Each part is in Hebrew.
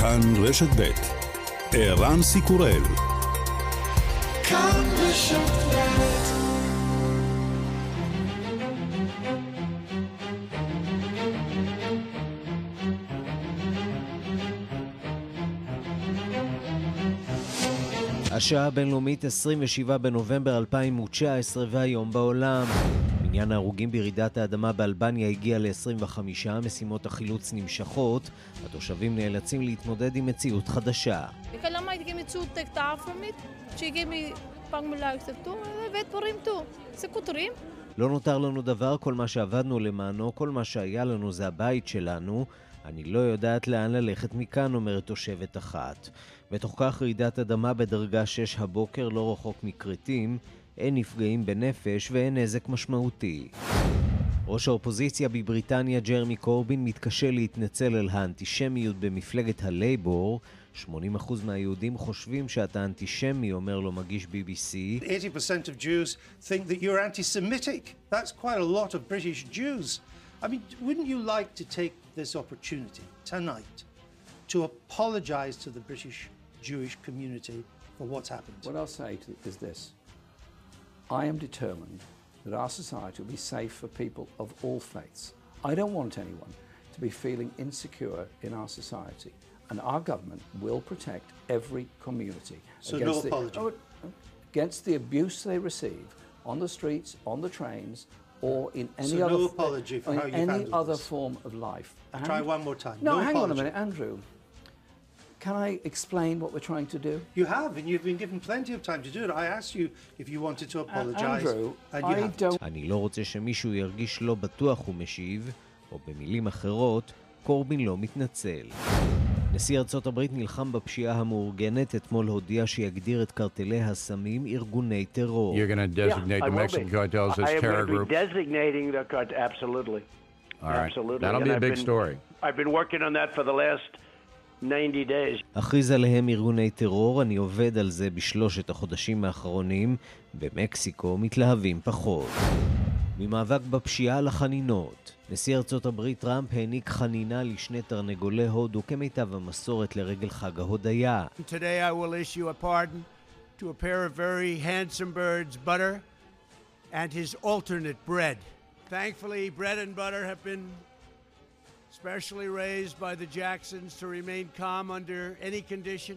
כאן רשת ב' ערן סיקורל כאן רשת השעה הבינלאומית 27 בנובמבר 2019 והיום בעולם. מניין ההרוגים ברעידת האדמה באלבניה הגיע ל-25, משימות החילוץ נמשכות, התושבים נאלצים להתמודד עם מציאות חדשה. לא נותר לנו דבר, כל מה שעבדנו למענו, כל מה שהיה לנו זה הבית שלנו. אני לא יודעת לאן ללכת מכאן, אומרת תושבת אחת. בתוך כך רעידת אדמה בדרגה 6 הבוקר, לא רחוק מכרתים, אין נפגעים בנפש ואין נזק משמעותי. ראש האופוזיציה בבריטניה, ג'רמי קורבין, מתקשה להתנצל על האנטישמיות במפלגת הלייבור. 80% מהיהודים חושבים שאתה אנטישמי, אומר לו מגיש BBC. 80% of Jews think that you're anti-Semitic. That's quite a lot of British Jews. I mean, wouldn't you like to take this opportunity tonight to apologize to the British Jewish community for what's happened? What I'll say is this. I am determined that our society will be safe for people of all faiths. I don't want anyone to be feeling insecure in our society. And our government will protect every community so against, no. The, oh, against the abuse they receive on the streets, on the trains, or in any so other, no apology for how any other this. form of life. And Try one more time. No, no hang apology. on a minute, Andrew. Can I explain what we're trying to do? You have, and you've been given plenty of time to do it. I asked you if you wanted to apologize, Andrew, and you I haven't. don't... אני לא רוצה שמישהו ירגיש לא בטוח, הוא משיב, או במילים אחרות, קורבין לא מתנצל. נשיא ארצות הברית נלחם בפשיעה המאורגנת, אתמול הודיע שיגדיר את קרטלי הסמים ארגוני טרור. You're going to designate the Mexican cartels as terror groups? I am designating the cartel, absolutely. All right. Absolutely. That'll be a big story. I've been working on that for the last 90 days. הכריז עליהם ארגוני טרור, אני עובד על זה בשלושת החודשים האחרונים. במקסיקו מתלהבים פחות. ממאבק בפשיעה לחנינות. נשיא ארצות הברית טראמפ העניק חנינה לשני תרנגולי הודו כמיטב המסורת לרגל חג ההודיה. Today I will issue a pardon to a pair of very handsome birds, Butter and his alternate bread. Thankfully, bread and butter have been specially raised by the Jacksons to remain calm under any condition,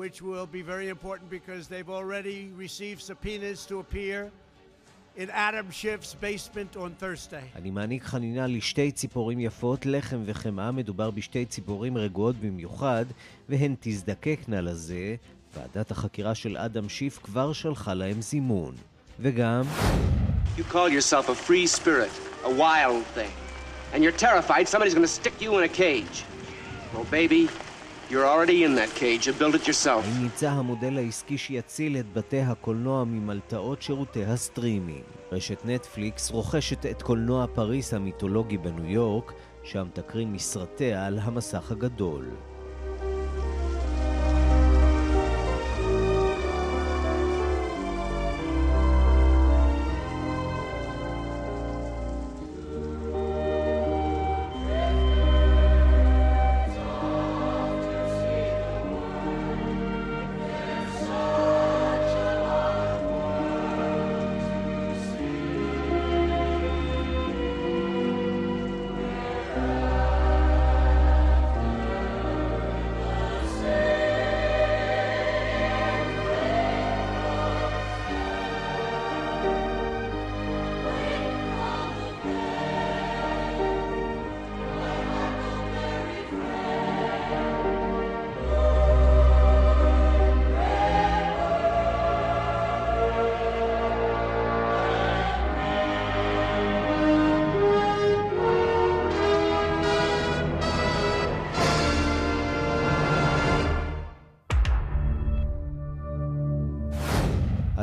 which will be very important because they've already received subpoenas to appear in Adam Schiff's basement on Thursday. אני מעניק חנינה לשתי ציפורים יפות, לחם וחמאה. מדובר בשתי ציפורים רגועות במיוחד, והן תזדקקנה לזה. ועדת החקירה של אדם שיף כבר שלחה להם זימון. וגם... You call yourself a free spirit, a wild thing. And you're terrified somebody's gonna stick you in a cage. Well, baby, you're already in that cage. You built it yourself. האם נמצא המודל העסקי שיציל את בתי הקולנוע ממלתעות שירותי הסטרימינג? רשת נטפליקס רוכשת את קולנוע פריס המיתולוגי בניו יורק, שם תקרין מסרטיה על המסך הגדול.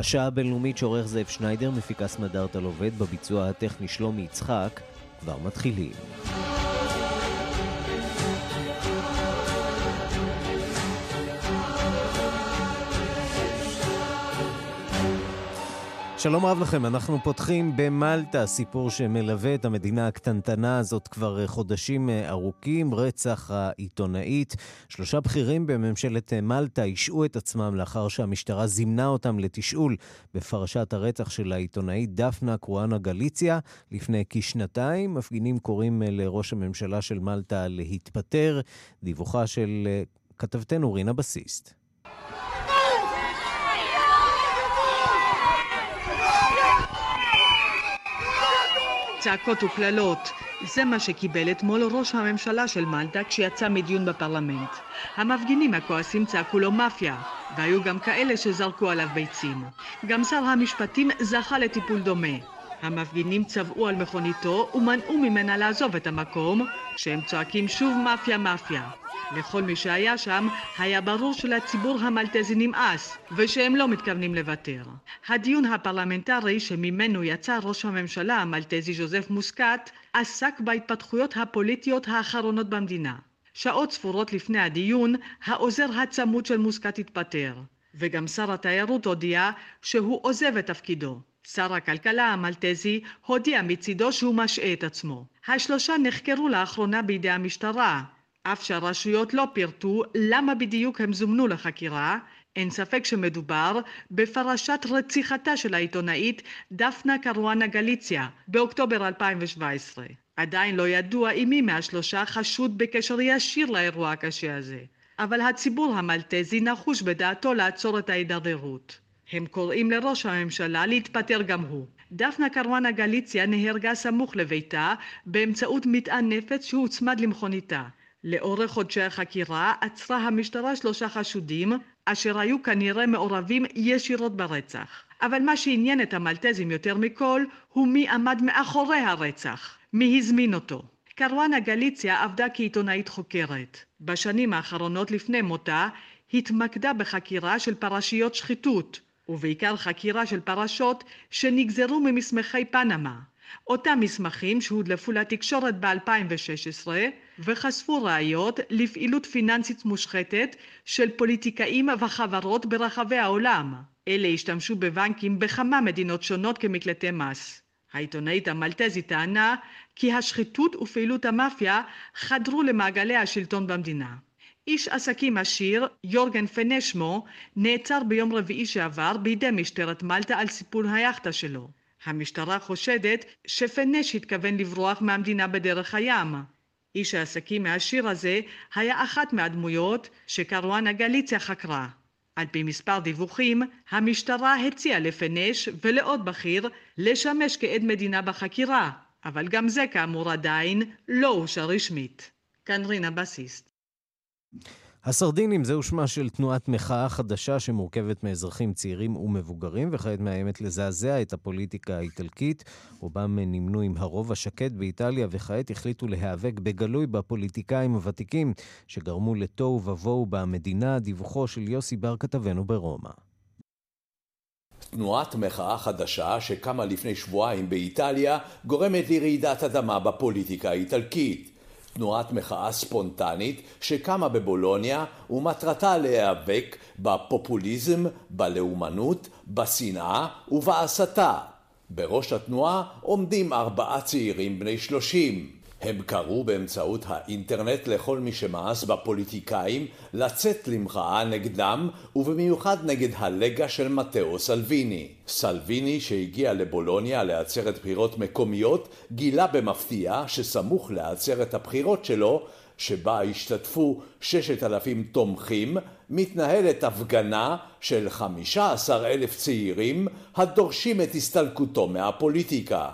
השעה הבינלאומית שעורך זאב שניידר, מפיקה סמדארטה עובד, בביצוע הטכני שלומי יצחק, כבר מתחילים. שלום רב לכם, אנחנו פותחים במלטה, סיפור שמלווה את המדינה הקטנטנה הזאת כבר אה, חודשים אה, ארוכים, רצח העיתונאית. שלושה בכירים בממשלת אה, מלטה השעו את עצמם לאחר שהמשטרה זימנה אותם לתשאול בפרשת הרצח של העיתונאית דפנה קרואנה גליציה. לפני כשנתיים מפגינים קוראים לראש הממשלה של מלטה להתפטר. דיווחה של כתבתנו רינה בסיסט. צעקות וקללות. זה מה שקיבל אתמול ראש הממשלה של מלטה כשיצא מדיון בפרלמנט. המפגינים הכועסים צעקו לו מאפיה, והיו גם כאלה שזרקו עליו ביצים. גם שר המשפטים זכה לטיפול דומה. המפגינים צבעו על מכוניתו ומנעו ממנה לעזוב את המקום, כשהם צועקים שוב מאפיה מאפיה. לכל מי שהיה שם, היה ברור שלציבור המלטזי נמאס, ושהם לא מתכוונים לוותר. הדיון הפרלמנטרי שממנו יצא ראש הממשלה המלטזי ז'וזף מוסקת, עסק בהתפתחויות הפוליטיות האחרונות במדינה. שעות ספורות לפני הדיון, העוזר הצמוד של מוסקת התפטר, וגם שר התיירות הודיע שהוא עוזב את תפקידו. שר הכלכלה המלטזי הודיע מצידו שהוא משעה את עצמו. השלושה נחקרו לאחרונה בידי המשטרה, אף שהרשויות לא פירטו למה בדיוק הם זומנו לחקירה, אין ספק שמדובר בפרשת רציחתה של העיתונאית דפנה קרואנה גליציה באוקטובר 2017. עדיין לא ידוע אם מי מהשלושה חשוד בקשר ישיר לאירוע הקשה הזה, אבל הציבור המלטזי נחוש בדעתו לעצור את ההידרדרות. הם קוראים לראש הממשלה להתפטר גם הוא. דפנה קרואנה גליציה נהרגה סמוך לביתה באמצעות מטען נפץ שהוצמד למכוניתה. לאורך חודשי החקירה עצרה המשטרה שלושה חשודים אשר היו כנראה מעורבים ישירות ברצח. אבל מה שעניין את המלטזים יותר מכל הוא מי עמד מאחורי הרצח, מי הזמין אותו. קרואנה גליציה עבדה כעיתונאית חוקרת. בשנים האחרונות לפני מותה התמקדה בחקירה של פרשיות שחיתות, ובעיקר חקירה של פרשות שנגזרו ממסמכי פנמה. אותם מסמכים שהודלפו לתקשורת ב-2016 וחשפו ראיות לפעילות פיננסית מושחתת של פוליטיקאים וחברות ברחבי העולם. אלה השתמשו בבנקים בכמה מדינות שונות כמקלטי מס. העיתונאית המלטזית טענה כי השחיתות ופעילות המאפיה חדרו למעגלי השלטון במדינה. איש עסקים עשיר, יורגן פנשמו, נעצר ביום רביעי שעבר בידי משטרת מלטה על סיפור היאכטה שלו. המשטרה חושדת שפנש התכוון לברוח מהמדינה בדרך הים. איש העסקים העשיר הזה היה אחת מהדמויות שקרואנה גליציה חקרה. על פי מספר דיווחים, המשטרה הציעה לפנש ולעוד בכיר לשמש כעד מדינה בחקירה, אבל גם זה כאמור עדיין לא אושר רשמית. כאן רינה בסיסט. הסרדינים זהו שמה של תנועת מחאה חדשה שמורכבת מאזרחים צעירים ומבוגרים, וכעת מאיימת לזעזע את הפוליטיקה האיטלקית. רובם נמנו עם הרוב השקט באיטליה, וכעת החליטו להיאבק בגלוי בפוליטיקאים הוותיקים, שגרמו לתוהו ובוהו במדינה, דיווחו של יוסי בר כתבנו ברומא. תנועת מחאה חדשה שקמה לפני שבועיים באיטליה גורמת לרעידת אדמה בפוליטיקה האיטלקית. תנועת מחאה ספונטנית שקמה בבולוניה ומטרתה להיאבק בפופוליזם, בלאומנות, בשנאה ובהסתה. בראש התנועה עומדים ארבעה צעירים בני שלושים. הם קראו באמצעות האינטרנט לכל מי שמאס בפוליטיקאים לצאת למחאה נגדם ובמיוחד נגד הלגה של מתאו סלוויני. סלוויני שהגיע לבולוניה לעצרת בחירות מקומיות גילה במפתיע שסמוך לעצרת הבחירות שלו שבה השתתפו ששת אלפים תומכים, מתנהלת הפגנה של חמישה עשר אלף צעירים הדורשים את הסתלקותו מהפוליטיקה.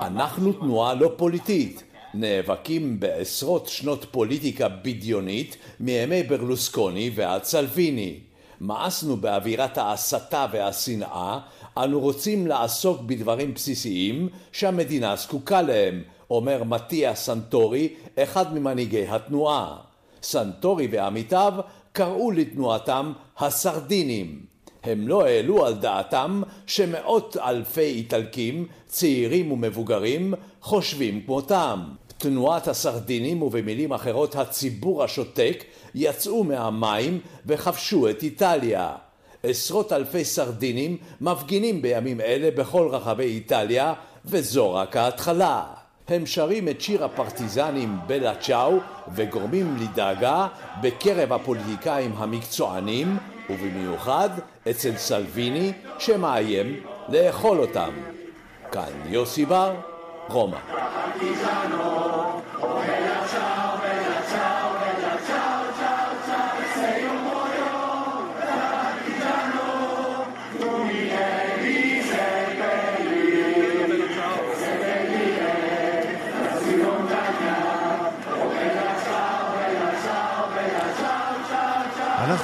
אנחנו תנועה לא פוליטית. נאבקים בעשרות שנות פוליטיקה בדיונית מימי ברלוסקוני ועד סלוויני. מאסנו באווירת ההסתה והשנאה, אנו רוצים לעסוק בדברים בסיסיים שהמדינה זקוקה להם, אומר מתיה סנטורי, אחד ממנהיגי התנועה. סנטורי ועמיתיו קראו לתנועתם הסרדינים. הם לא העלו על דעתם שמאות אלפי איטלקים, צעירים ומבוגרים, חושבים כמותם. תנועת הסרדינים ובמילים אחרות הציבור השותק יצאו מהמים וכבשו את איטליה. עשרות אלפי סרדינים מפגינים בימים אלה בכל רחבי איטליה וזו רק ההתחלה. הם שרים את שיר הפרטיזנים בלה צ'או וגורמים לדאגה בקרב הפוליטיקאים המקצוענים ובמיוחד אצל סלוויני שמאיים לאכול אותם. כאן יוסי בר, רומא.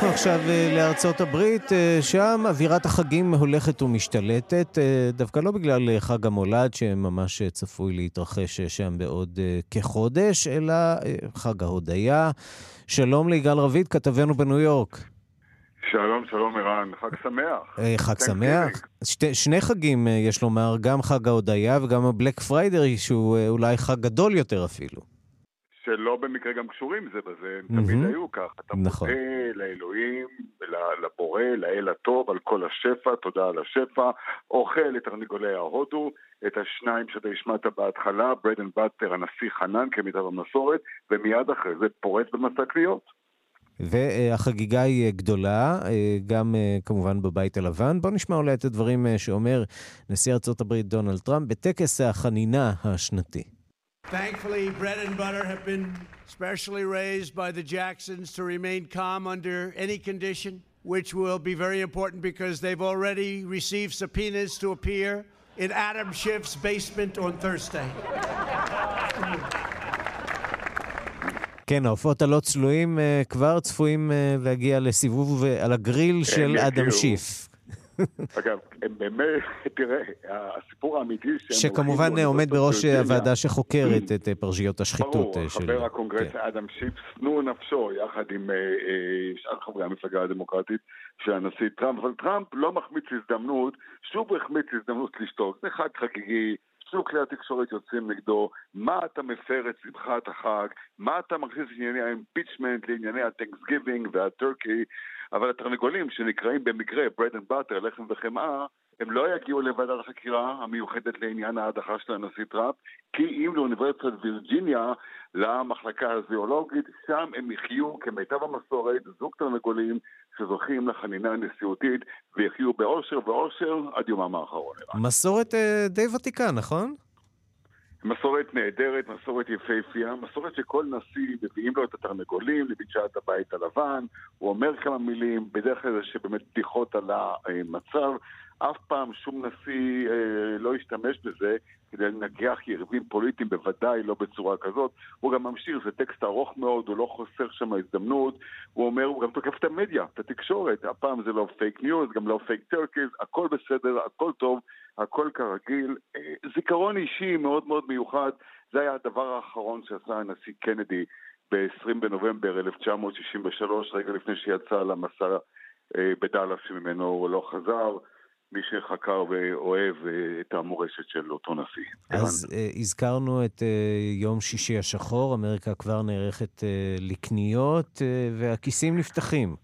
אנחנו עכשיו אה, לארצות הברית, אה, שם אווירת החגים הולכת ומשתלטת, אה, דווקא לא בגלל חג המולד שממש צפוי להתרחש שם בעוד כחודש, אלא חג ההודיה. שלום ליגאל רביד, כתבנו בניו יורק. שלום, שלום ערן, חג שמח. חג שמח. שתי, שני חגים, יש לומר, גם חג ההודיה וגם הבלק פריידר, שהוא אולי חג גדול יותר אפילו. שלא במקרה גם קשורים זה בזה, הם תמיד היו כך. אתה נכון. מודה לאלוהים, לבורא, לאל הטוב, על כל השפע, תודה על השפע, אוכל את תרנגולי ההודו, את השניים שאתה השמעת בהתחלה, Bread and Butter, הנשיא חנן כמיטב המסורת, ומיד אחרי זה פורץ במסע קריאות. והחגיגה היא גדולה, גם כמובן בבית הלבן. בואו נשמע אולי את הדברים שאומר נשיא ארצות הברית דונלד טראמפ בטקס החנינה השנתי. Thankfully, bread and butter have been specially raised by the Jacksons to remain calm under any condition, which will be very important because they've already received subpoenas to appear in Adam Schiff's basement on Thursday. כן, העופות הלא צלויים כבר צפויים להגיע לסיבוב על הגריל של אדם שיף. אגב, באמת, תראה, הסיפור האמיתי. שכמובן עומד בראש הוועדה שחוקרת את אה, פרשיות השחיתות ברור, של... ברור, חבר הקונגרס כן. אדם שיפ, שנוא נפשו, יחד עם אה, אה, שאר חברי המפלגה הדמוקרטית של הנשיא טראמפ, אבל טראמפ לא מחמיץ הזדמנות, שוב החמיץ הזדמנות לשתוק, זה חג חגיגי. שוב כלי התקשורת יוצאים נגדו, מה אתה מפר את שמחת החג, מה אתה מכניס לענייני ה impeachment, לענייני ה Thanksgiving וה turkey, אבל התרנגולים שנקראים במקרה bread and butter, לחם וחמאה, הם לא יגיעו לוועדת החקירה המיוחדת לעניין ההדחה של הנשיא טראמפ, כי אם לאוניברסיטת וירג'יניה, למחלקה הזיאולוגית, שם הם יחיו כמיטב המסורת, זוג תרנגולים שזוכים לחנינה הנשיאותית, ויחיו באושר ואושר עד יומם האחרון. מסורת אה, די ותיקה, נכון? מסורת נהדרת, מסורת יפהפייה, מסורת שכל נשיא מביאים לו את התרנגולים לבקשת הבית הלבן, הוא אומר כמה מילים, בדרך כלל זה שבאמת בדיחות על המצב, אף פעם שום נשיא אה, לא השתמש בזה כדי לנגח יריבים פוליטיים, בוודאי לא בצורה כזאת. הוא גם ממשיך, זה טקסט ארוך מאוד, הוא לא חוסר שם הזדמנות. הוא אומר, הוא גם תוקף את המדיה, את התקשורת. הפעם זה לא fake news, גם לא fake turkeys, הכל בסדר, הכל טוב, הכל כרגיל. אה, זיכרון אישי מאוד מאוד מיוחד, זה היה הדבר האחרון שעשה הנשיא קנדי ב-20 בנובמבר 1963, רגע לפני שיצא למסע אה, בדאלאס שממנו הוא לא חזר. מי שחקר ואוהב אה, את המורשת של אותו נשיא. אז uh, הזכרנו את uh, יום שישי השחור, אמריקה כבר נערכת uh, לקניות, uh, והכיסים נפתחים.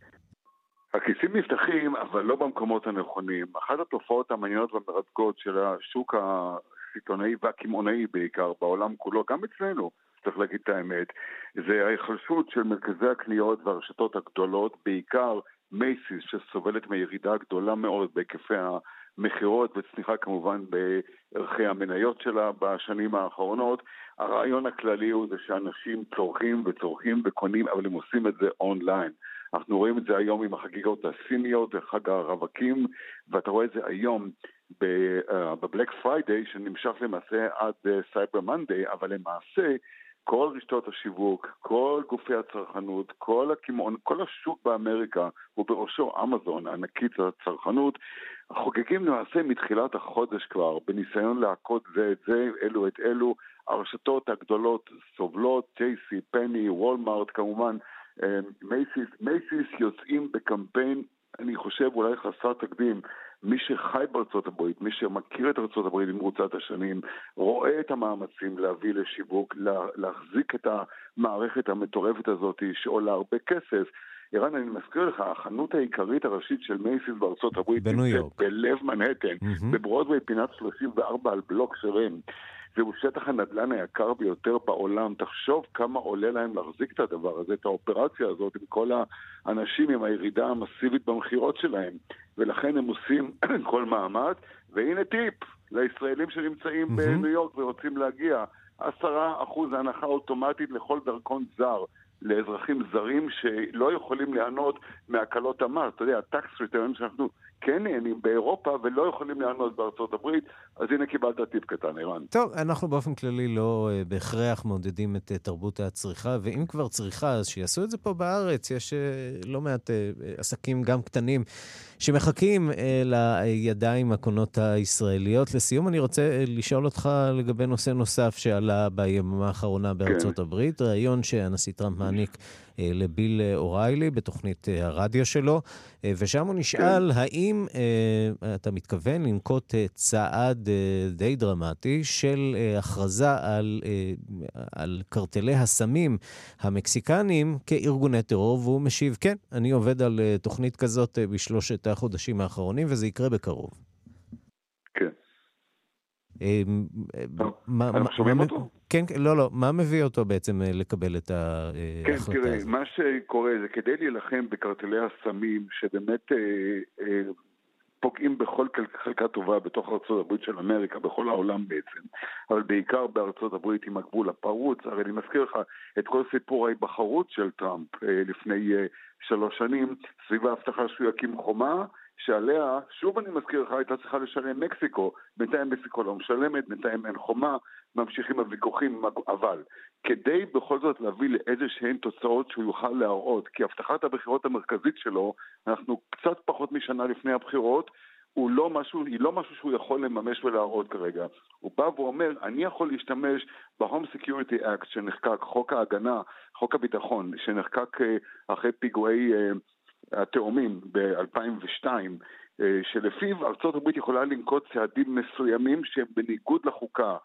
הכיסים נפתחים, אבל לא במקומות הנכונים. אחת התופעות המעניינות והמרתקות של השוק הסיטונאי והקמעונאי בעיקר, בעולם כולו, גם אצלנו, צריך להגיד את האמת, זה ההיחלשות של מרכזי הקניות והרשתות הגדולות, בעיקר מייסיס, שסובלת מירידה גדולה מאוד בהיקפי המכירות וצניחה כמובן בערכי המניות שלה בשנים האחרונות. הרעיון הכללי הוא זה שאנשים צורכים וצורכים וקונים, אבל הם עושים את זה אונליין. אנחנו רואים את זה היום עם החגיגות הסיניות, חג הרווקים, ואתה רואה את זה היום ב Black Friday, שנמשך למעשה עד Cyber Monday, אבל למעשה כל רשתות השיווק, כל גופי הצרכנות, כל הקמעון, כל השוק באמריקה, ובראשו אמזון, ענקית הצרכנות, חוגגים למעשה מתחילת החודש כבר, בניסיון להכות זה את זה, אלו את אלו. הרשתות הגדולות סובלות, ג'יי סי פני, וולמארט כמובן, מייסיס, מייסיס יוצאים בקמפיין אני חושב, אולי חסר תקדים. מי שחי בארצות הברית, מי שמכיר את ארצות הברית במרוצת השנים, רואה את המאמצים להביא לשיווק, לה, להחזיק את המערכת המטורפת הזאת שעולה הרבה כסף. ערן, אני מזכיר לך, החנות העיקרית הראשית של מייסיס בארצות הברית, בניו יורק, בלב מנהטן, mm-hmm. בברודווי פינת 34 על בלוק שלם. זהו שטח הנדל"ן היקר ביותר בעולם. תחשוב כמה עולה להם להחזיק את הדבר הזה, את האופרציה הזאת, עם כל האנשים, עם הירידה המסיבית במכירות שלהם. ולכן הם עושים כל מאמץ. והנה טיפ לישראלים שנמצאים mm-hmm. בניו יורק ורוצים להגיע. עשרה אחוז הנחה אוטומטית לכל דרכון זר. לאזרחים זרים שלא יכולים ליהנות מהקלות המס. אתה יודע, הטקס ריטרן שאנחנו כן נהנים באירופה ולא יכולים ליהנות בארצות הברית, אז הנה קיבלת טיפ קטן, ערן. טוב, אנחנו באופן כללי לא uh, בהכרח מעודדים את uh, תרבות הצריכה, ואם כבר צריכה, אז שיעשו את זה פה בארץ. יש uh, לא מעט עסקים, גם קטנים, שמחכים לידיים הקונות הישראליות. לסיום, אני רוצה לשאול אותך לגבי נושא נוסף שעלה ביממה האחרונה בארצות כן. הברית, ראיון שהנשיא טראמפ מעניק אה, לביל אוריילי בתוכנית אה, הרדיו שלו, אה, ושם הוא נשאל כן. האם אתה מתכוון לנקוט צעד די דרמטי של הכרזה על, על קרטלי הסמים המקסיקניים כארגוני טרור, והוא משיב, כן, אני עובד על תוכנית כזאת בשלושת החודשים האחרונים, וזה יקרה בקרוב. אנחנו שומעים אותו? כן, לא, לא. מה מביא אותו בעצם אה, לקבל את ההחלטה הזאת? כן, תראה, מה שקורה זה כדי להילחם בקרטלי הסמים, שבאמת אה, אה, פוגעים בכל חלקה טובה בתוך ארה"ב של אמריקה, בכל העולם בעצם, אבל בעיקר בארצות הברית עם הגבול הפרוץ. הרי אני מזכיר לך את כל סיפור ההיבחרות של טראמפ אה, לפני אה, שלוש שנים, סביב ההבטחה שהוא יקים חומה. שעליה, שוב אני מזכיר לך, הייתה צריכה לשלם מקסיקו. בינתיים מקסיקו לא משלמת, בינתיים אין חומה, ממשיכים הוויכוחים, אבל כדי בכל זאת להביא לאיזה שהן תוצאות שהוא יוכל להראות, כי הבטחת הבחירות המרכזית שלו, אנחנו קצת פחות משנה לפני הבחירות, הוא לא משהו, היא לא משהו שהוא יכול לממש ולהראות כרגע. הוא בא ואומר, אני יכול להשתמש ב-Home Security Act שנחקק, חוק ההגנה, חוק הביטחון, שנחקק אה, אחרי פיגועי אה, התאומים ב-2002, אה, שלפיו ארצות הברית יכולה לנקוט צעדים מסוימים שהם בניגוד לחוקה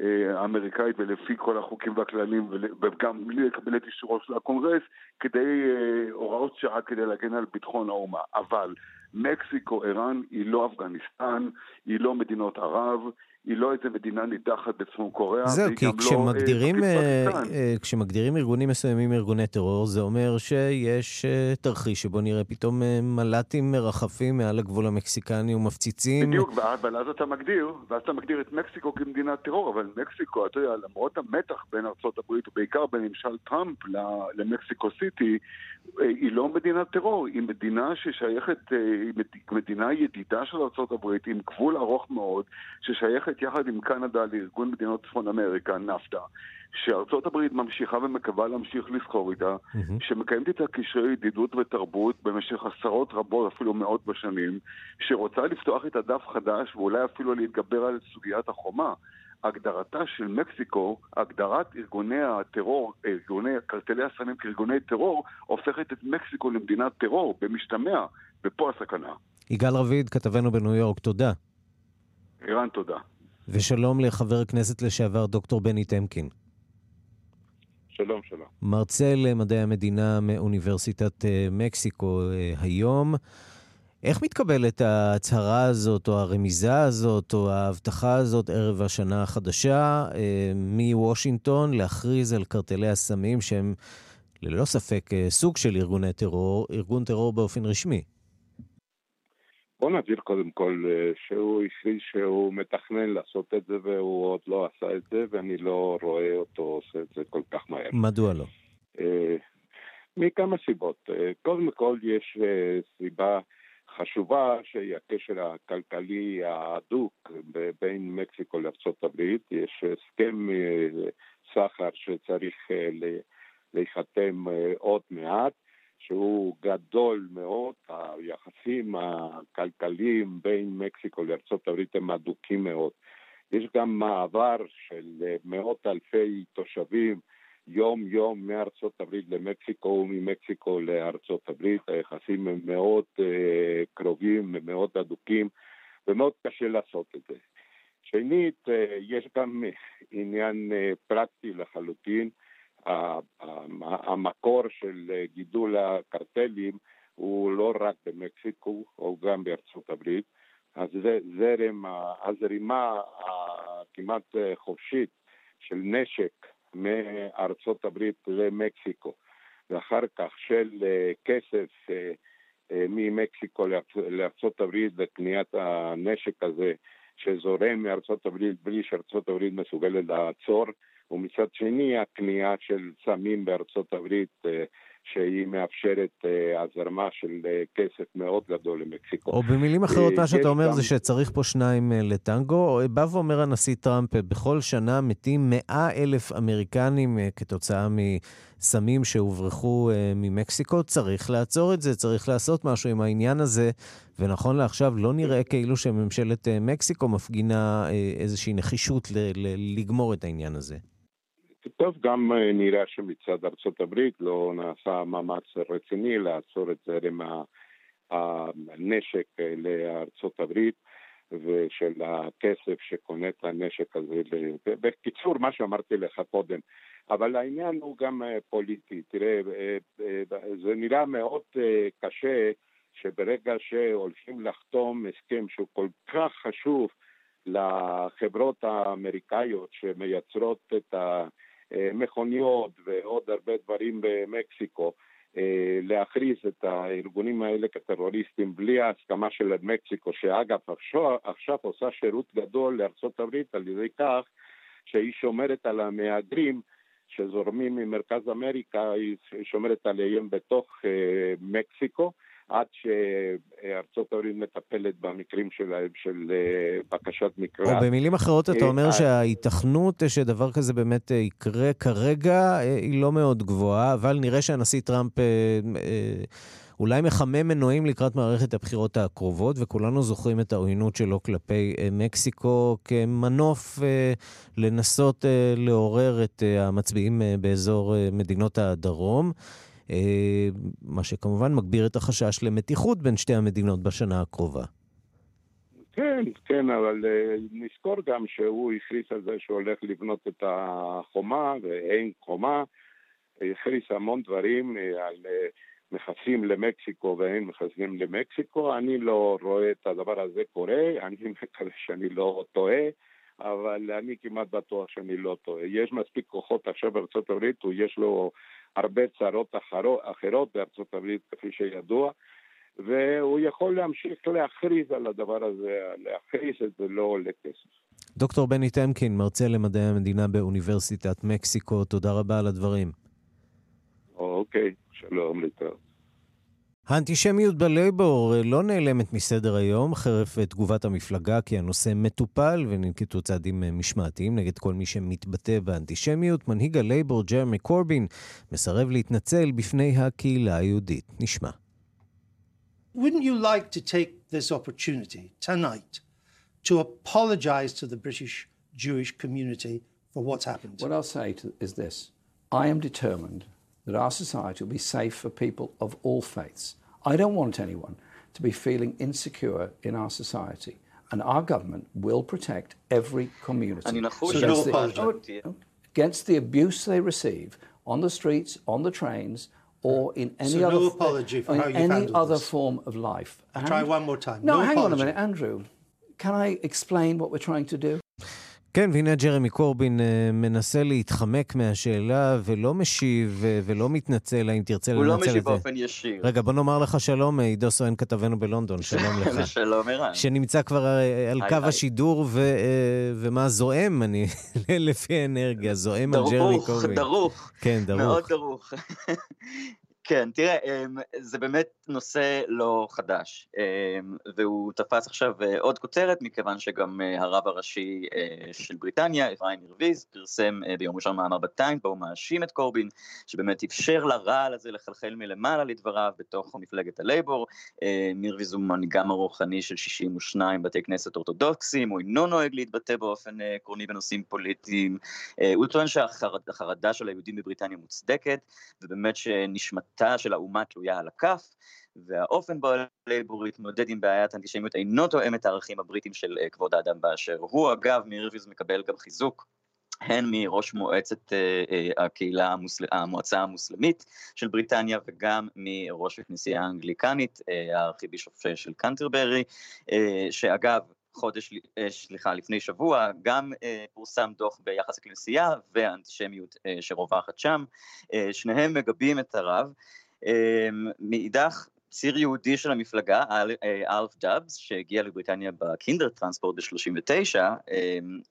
אה, האמריקאית ולפי כל החוקים והכללים וגם בלי לקבל את אישורו של הקונגרס כדי אה, הוראות שעה כדי להגן על ביטחון האומה. אבל מקסיקו, ערן, היא לא אפגניסטן, היא לא מדינות ערב, היא לא איזה מדינה נידחת בצפון קוריאה, זהו, כי כשמגדירים, לא, אה, אה, כשמגדירים ארגונים מסוימים ארגוני טרור, זה אומר שיש אה, תרחיש שבו נראה פתאום אה, מל"טים מרחפים מעל הגבול המקסיקני ומפציצים. בדיוק, אבל אז אתה מגדיר, ואז אתה מגדיר את מקסיקו כמדינת טרור, אבל מקסיקו, אתה יודע, למרות המתח בין ארצות הברית, ובעיקר בין ממשל טראמפ למקסיקו סיטי, אה, היא לא מדינת טרור, היא מדינה ששייכת, היא מדינה ידידה של ארצות הברית, עם גבול ארוך מאוד, ששייכת הולכת יחד עם קנדה לארגון מדינות צפון אמריקה, נפטה, שארצות הברית ממשיכה ומקווה להמשיך לסחור איתה, mm-hmm. שמקיימת איתה קשרי ידידות ותרבות במשך עשרות רבות, אפילו מאות בשנים, שרוצה לפתוח את הדף חדש ואולי אפילו להתגבר על סוגיית החומה. הגדרתה של מקסיקו, הגדרת ארגוני הטרור, ארגוני קרטלי הסמים כארגוני טרור, הופכת את מקסיקו למדינת טרור, במשתמע, ופה הסכנה. יגאל רביד, כתבנו בניו יורק, תודה. ערן, תודה. ושלום לחבר הכנסת לשעבר דוקטור בני טמקין. שלום, שלום. מרצה למדעי המדינה מאוניברסיטת אה, מקסיקו אה, היום. איך מתקבלת ההצהרה הזאת, או הרמיזה הזאת, או ההבטחה הזאת ערב השנה החדשה אה, מוושינגטון להכריז על קרטלי הסמים שהם ללא ספק סוג של ארגוני טרור, ארגון טרור באופן רשמי? בוא נבהיר קודם כל אה, שהוא הכריז שהוא מתכנן לעשות את זה והוא עוד לא עשה את זה ואני לא רואה אותו עושה את זה כל כך מהר. מדוע לא? אה, מכמה סיבות. אה, קודם כל יש סיבה חשובה שהיא הקשר הכלכלי ההדוק בין מקסיקו לארה"ב. יש הסכם סחר שצריך להיחתם עוד מעט. שהוא גדול מאוד, היחסים הכלכליים בין מקסיקו לארה"ב הם הדוקים מאוד. יש גם מעבר של מאות אלפי תושבים יום-יום מארצות הברית למקסיקו וממקסיקו לארצות הברית. היחסים הם מאוד uh, קרובים ומאוד הדוקים, ומאוד קשה לעשות את זה. שנית, uh, יש גם עניין uh, פרקטי לחלוטין. המקור של גידול הקרטלים הוא לא רק במקסיקו, הוא גם בארצות הברית. אז זה זרם, הזרימה הכמעט חופשית של נשק מארצות הברית למקסיקו, ואחר כך של אה, כסף אה, אה, ממקסיקו לארצות הברית לקניית הנשק הזה שזורם מארצות הברית בלי שארצות הברית מסוגלת לעצור, ומצד שני הקנייה של סמים בארצות הברית שהיא מאפשרת uh, הזרמה של uh, כסף מאוד גדול למקסיקו. או במילים אחרות, מה שאתה אומר. זה שצריך פה שניים לטנגו. בא ואומר הנשיא טראמפ, בכל שנה מתים מאה אלף אמריקנים כתוצאה מסמים שהוברחו ממקסיקו. צריך לעצור את זה, צריך לעשות משהו עם העניין הזה. ונכון לעכשיו לא נראה כאילו שממשלת מקסיקו מפגינה איזושהי נחישות לגמור את העניין הזה. טוב, גם אה, נראה שמצד ארצות הברית לא נעשה מאמץ רציני לעצור את זרם הנשק אה, לארצות הברית ושל הכסף שקונה את הנשק הזה. בקיצור, מה שאמרתי לך קודם. אבל העניין הוא גם אה, פוליטי. תראה, זה נראה מאוד קשה שברגע שהולכים לחתום הסכם שהוא כל כך חשוב לחברות האמריקאיות שמייצרות את ה... אה, מכוניות ועוד הרבה דברים במקסיקו, אה, להכריז את הארגונים האלה כטרוריסטים בלי ההסכמה של מקסיקו, שאגב עכשיו, עכשיו עושה שירות גדול לארצות הברית על ידי כך שהיא שומרת על המהגרים שזורמים ממרכז אמריקה, היא שומרת עליהם בתוך אה, מקסיקו. עד שארצות הברית מטפלת במקרים שלהם של אה, בקשת מקרא. או במילים אחרות, אתה אומר אה, שההיתכנות שדבר כזה באמת אה, יקרה כרגע היא לא מאוד גבוהה, אבל נראה שהנשיא טראמפ אולי מחמם מנועים לקראת מערכת הבחירות הקרובות, וכולנו זוכרים את העוינות שלו כלפי מקסיקו כמנוף לנסות לעורר את המצביעים באזור מדינות הדרום. אה, מה שכמובן מגביר את החשש למתיחות בין שתי המדינות בשנה הקרובה. כן, כן, אבל uh, נזכור גם שהוא הכריז על זה שהוא הולך לבנות את החומה, ואין חומה. הכריז המון דברים uh, על מכסים למקסיקו ואין מכסים למקסיקו. אני לא רואה את הדבר הזה קורה, אני מקווה שאני לא טועה, אבל אני כמעט בטוח שאני לא טועה. יש מספיק כוחות עכשיו בארצות הברית, יש לו הרבה צרות אחרות בארצות הברית, כפי שידוע, והוא יכול להמשיך להכריז על הדבר הזה, להכריז את זה לא עולה כסף. דוקטור בני טמקין, מרצה למדעי המדינה באוניברסיטת מקסיקו, תודה רבה על הדברים. אוקיי, שלום להתראות. האנטישמיות בלייבור לא נעלמת מסדר היום, חרף תגובת המפלגה כי הנושא מטופל וננקטו צעדים משמעתיים נגד כל מי שמתבטא באנטישמיות. מנהיג הלייבור, ג'רמי קורבין, מסרב להתנצל בפני הקהילה היהודית. נשמע. Wouldn't you like to take this opportunity tonight to apologize to the British Jewish community for what's happened? What I'll say to, is this I am determined that our society will be safe for people of all faiths. I don't want anyone to be feeling insecure in our society. And our government will protect every community against, the, against the abuse they receive on the streets, on the trains, or in any so other no in any other this. form of life. And, try one more time. No, no hang apology. on a minute, Andrew. Can I explain what we're trying to do? כן, והנה ג'רמי קורבין uh, מנסה להתחמק מהשאלה ולא משיב uh, ולא מתנצל, האם תרצה לנצל את זה. הוא לא משיב באופן ישיר. רגע, בוא נאמר לך שלום, עידו סואן כתבנו בלונדון, שלום לך. שלום, ערן. שנמצא כבר על קו השידור, ומה זועם, אני, לפי האנרגיה, זועם על ג'רמי קורבין. דרוך, דרוך. כן, דרוך. מאוד דרוך. כן, תראה, אמ, זה באמת נושא לא חדש, אמ, והוא תפס עכשיו אה, עוד כותרת, מכיוון שגם אה, הרב הראשי אה, של בריטניה, אפרים ירוויז, פרסם ביום ראשון מאמר בטיינט, בו הוא מאשים את קורבין, שבאמת אפשר לרעל הזה לחלחל מלמעלה לדבריו בתוך מפלגת הלייבור. מירוויז הוא מנהיגם הרוחני של 62 בתי כנסת אורתודוקסים, הוא אינו נוהג להתבטא באופן עקרוני בנושאים פוליטיים. הוא טוען שהחרדה של היהודים בבריטניה מוצדקת, ובאמת שנשמת דמותה של האומה תלויה על הכף, והאופן בו הלייבור התמודד עם בעיית האנטישמיות אינו תואם את הערכים הבריטים של אה, כבוד האדם באשר הוא. אגב, מירוויז מקבל גם חיזוק הן מראש מועצת אה, הקהילה, המוסל... המועצה המוסלמית של בריטניה וגם מראש הכנסייה האנגליקנית, הארכיבישוף של קנטרברי, שאגב, חודש, סליחה, לפני שבוע, גם פורסם דוח ביחס לכנסייה והאנטישמיות שרווחת שם, שניהם מגבים את הרב. מאידך, ציר יהודי של המפלגה, אלף דאבס, שהגיע לבריטניה בקינדר טרנספורט ב-39,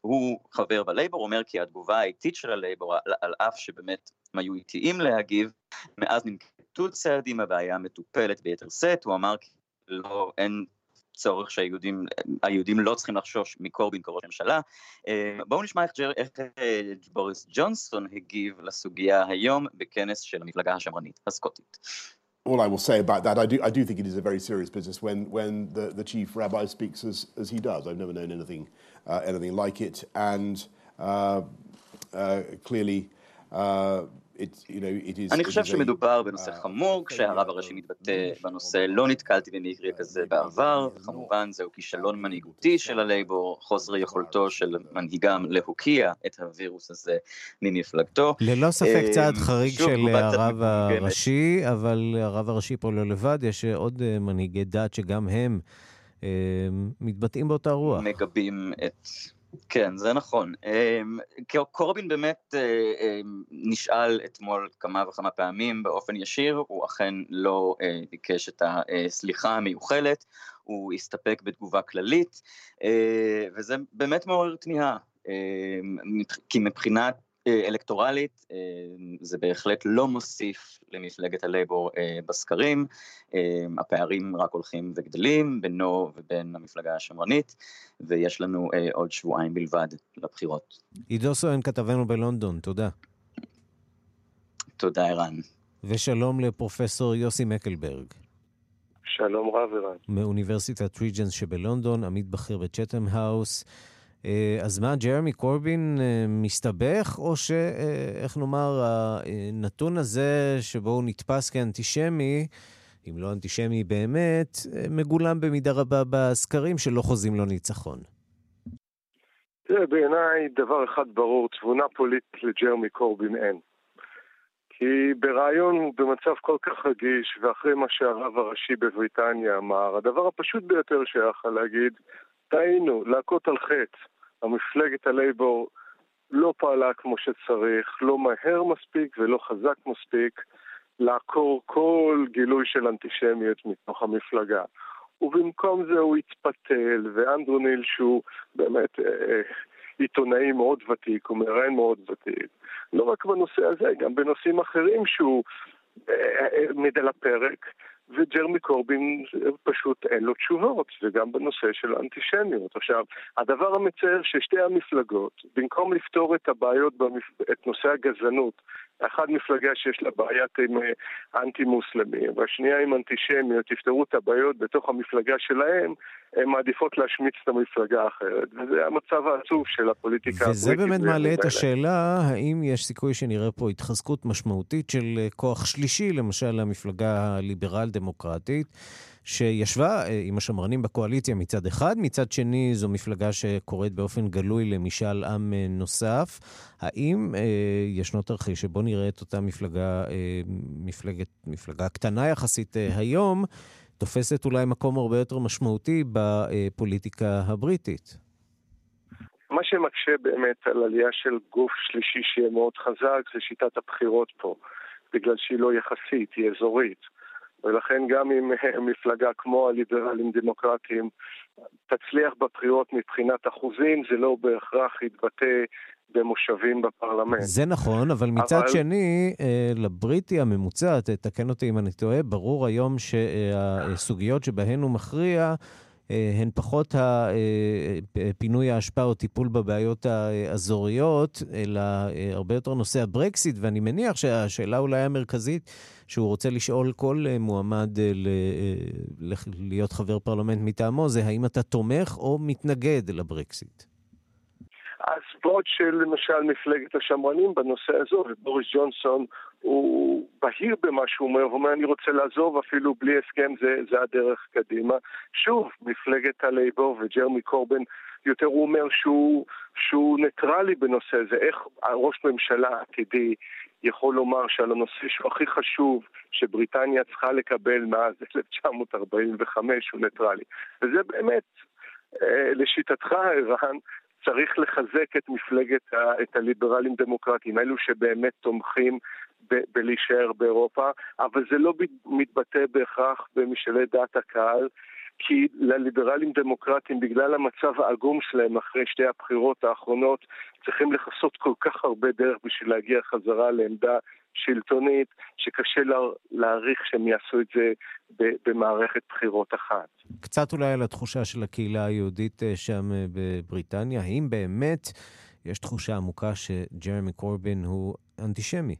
הוא חבר בלייבור, אומר כי התגובה האיטית של הלייבור, על אף שבאמת הם היו איטיים להגיב, מאז ננקטו צעדים, הבעיה מטופלת ביתר שאת, הוא אמר כי לא, אין צורך שהיהודים, היהודים לא צריכים לחשוש מקורבין כראש ממשלה. בואו נשמע איך, ג'ר, איך בוריס ג'ונסון הגיב לסוגיה היום בכנס של המפלגה השמרנית הסקוטית. all I will say about that, I do, I do think it is a very serious business when, when the, the chief rabbi speaks as, as he does. I've never known anything, uh, anything like it. And uh, uh, clearly, אני חושב שמדובר בנושא uh, חמור, כשהרב הראשי מתבטא בנושא לא נתקלתי במקרה כזה בעבר, כמובן זהו כישלון מנהיגותי של הלייבור, חוסר יכולתו של מנהיגם להוקיע את הווירוס הזה ממפלגתו. ללא ספק אה, צעד חריג של הרב הראשי, אבל הרב הראשי פה לא לבד, יש עוד אה, מנהיגי דת שגם הם אה, מתבטאים באותה רוח. מגבים את... כן, זה נכון. אמ, קורבין באמת אה, אמ, נשאל אתמול כמה וכמה פעמים באופן ישיר, הוא אכן לא אה, ביקש את הסליחה המיוחלת, הוא הסתפק בתגובה כללית, אה, וזה באמת מעורר תמיהה, אמ, כי מבחינת אה, אלקטורלית, אה, זה בהחלט לא מוסיף למפלגת הלייבור אה, בסקרים, הפערים רק הולכים וגדלים בינו ובין המפלגה השמרנית, ויש לנו עוד שבועיים בלבד לבחירות. עידו סואן, כתבנו בלונדון, תודה. תודה, ערן. ושלום לפרופסור יוסי מקלברג. שלום רב, ערן. מאוניברסיטת ריג'נטס שבלונדון, עמית בכיר בצ'טם האוס. אה, אז מה, ג'רמי קורבין אה, מסתבך, או שאיך אה, נאמר, הנתון הזה שבו הוא נתפס כאנטישמי, אם לא אנטישמי באמת, מגולם במידה רבה בסקרים שלא חוזים לו ניצחון. תראה, בעיניי דבר אחד ברור, תבונה פוליטית לג'רמי קורבין אין. כי ברעיון הוא במצב כל כך רגיש, ואחרי מה שהרב הראשי בבריטניה אמר, הדבר הפשוט ביותר שיכול להגיד, טעינו, להכות על חטא. המפלגת הלייבור לא פעלה כמו שצריך, לא מהר מספיק ולא חזק מספיק לעקור כל גילוי של אנטישמיות מתוך המפלגה. ובמקום זה הוא התפתל, ואנדרו ניל שהוא באמת אה, עיתונאי מאוד ותיק, הוא מראיין מאוד ותיק, לא רק בנושא הזה, גם בנושאים אחרים שהוא אה, אה, על הפרק, וג'רמי קורבין פשוט אין לו תשובות, וגם בנושא של האנטישמיות. עכשיו, הדבר המצער ששתי המפלגות, במקום לפתור את הבעיות, במפ... את נושא הגזענות, אחת מפלגה שיש לה בעיית עם אה, אנטי-מוסלמים, והשנייה עם אנטישמיות, יפתרו את הבעיות בתוך המפלגה שלהם, הן מעדיפות להשמיץ את המפלגה האחרת. וזה המצב העצוב של הפוליטיקה. וזה באמת מעלה את השאלה, האם יש סיכוי שנראה פה התחזקות משמעותית של אה, כוח שלישי, למשל המפלגה הליברל-דמוקרטית, שישבה אה, עם השמרנים בקואליציה מצד אחד, מצד שני זו מפלגה שקוראת באופן גלוי למשאל עם אה, נוסף. האם אה, ישנו תרחיש שבו נראה את אותה מפלגה, אה, מפלגת, מפלגה קטנה יחסית אה, היום, תופסת אולי מקום הרבה יותר משמעותי בפוליטיקה הבריטית? מה שמקשה באמת על עלייה של גוף שלישי שיהיה מאוד חזק זה שיטת הבחירות פה, בגלל שהיא לא יחסית, היא אזורית. ולכן גם אם מפלגה כמו הליברלים דמוקרטיים תצליח בבחירות מבחינת אחוזים, זה לא בהכרח יתבטא במושבים בפרלמנט. זה נכון, אבל מצד אבל... שני, אה, לבריטי הממוצע, תתקן אותי אם אני טועה, ברור היום שהסוגיות שבהן הוא מכריע אה, הן פחות פינוי האשפה או טיפול בבעיות האזוריות, אלא הרבה יותר נושא הברקסיט, ואני מניח שהשאלה אולי המרכזית שהוא רוצה לשאול כל מועמד להיות חבר פרלמנט מטעמו, זה האם אתה תומך או מתנגד לברקסיט. אז בעוד שלמשל מפלגת השמרנים בנושא הזו, ובוריס ג'ונסון הוא בהיר במה שהוא אומר, הוא אומר אני רוצה לעזוב אפילו בלי הסכם, זה, זה הדרך קדימה. שוב, מפלגת הלייבור וג'רמי קורבן, יותר הוא אומר שהוא, שהוא ניטרלי בנושא הזה, איך ראש ממשלה עתידי יכול לומר שעל הנושא שהוא הכי חשוב, שבריטניה צריכה לקבל מאז 1945, הוא ניטרלי. וזה באמת, אה, לשיטתך, ערן, צריך לחזק את מפלגת, ה, את הליברלים דמוקרטים, אלו שבאמת תומכים בלהישאר באירופה, אבל זה לא מתבטא בהכרח במשאלי דעת הקהל, כי לליברלים דמוקרטים, בגלל המצב העגום שלהם אחרי שתי הבחירות האחרונות, צריכים לכסות כל כך הרבה דרך בשביל להגיע חזרה לעמדה שלטונית, שקשה לה, להעריך שהם יעשו את זה במערכת בחירות אחת. קצת אולי על התחושה של הקהילה היהודית אה, שם אה, בבריטניה. האם באמת יש תחושה עמוקה שג'רמי קורבין הוא אנטישמי?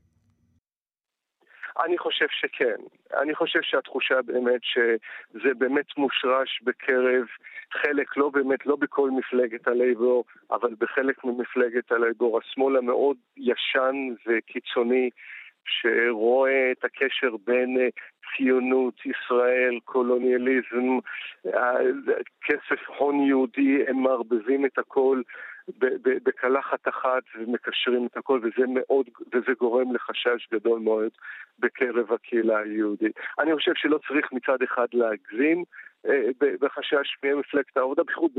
אני חושב שכן. אני חושב שהתחושה באמת שזה באמת מושרש בקרב חלק, לא באמת, לא בכל מפלגת הלייבור, אבל בחלק ממפלגת הלייבור, השמאל המאוד ישן וקיצוני שרואה את הקשר בין אה, ציונות, ישראל, קולוניאליזם, אה, כסף הון יהודי, הם מערבבים את הכל בקלחת אחת ומקשרים את הכל, וזה, מאוד, וזה גורם לחשש גדול מאוד בקרב הקהילה היהודית. אני חושב שלא צריך מצד אחד להגזים אה, בחשש ממפלגת העבודה, בייחוד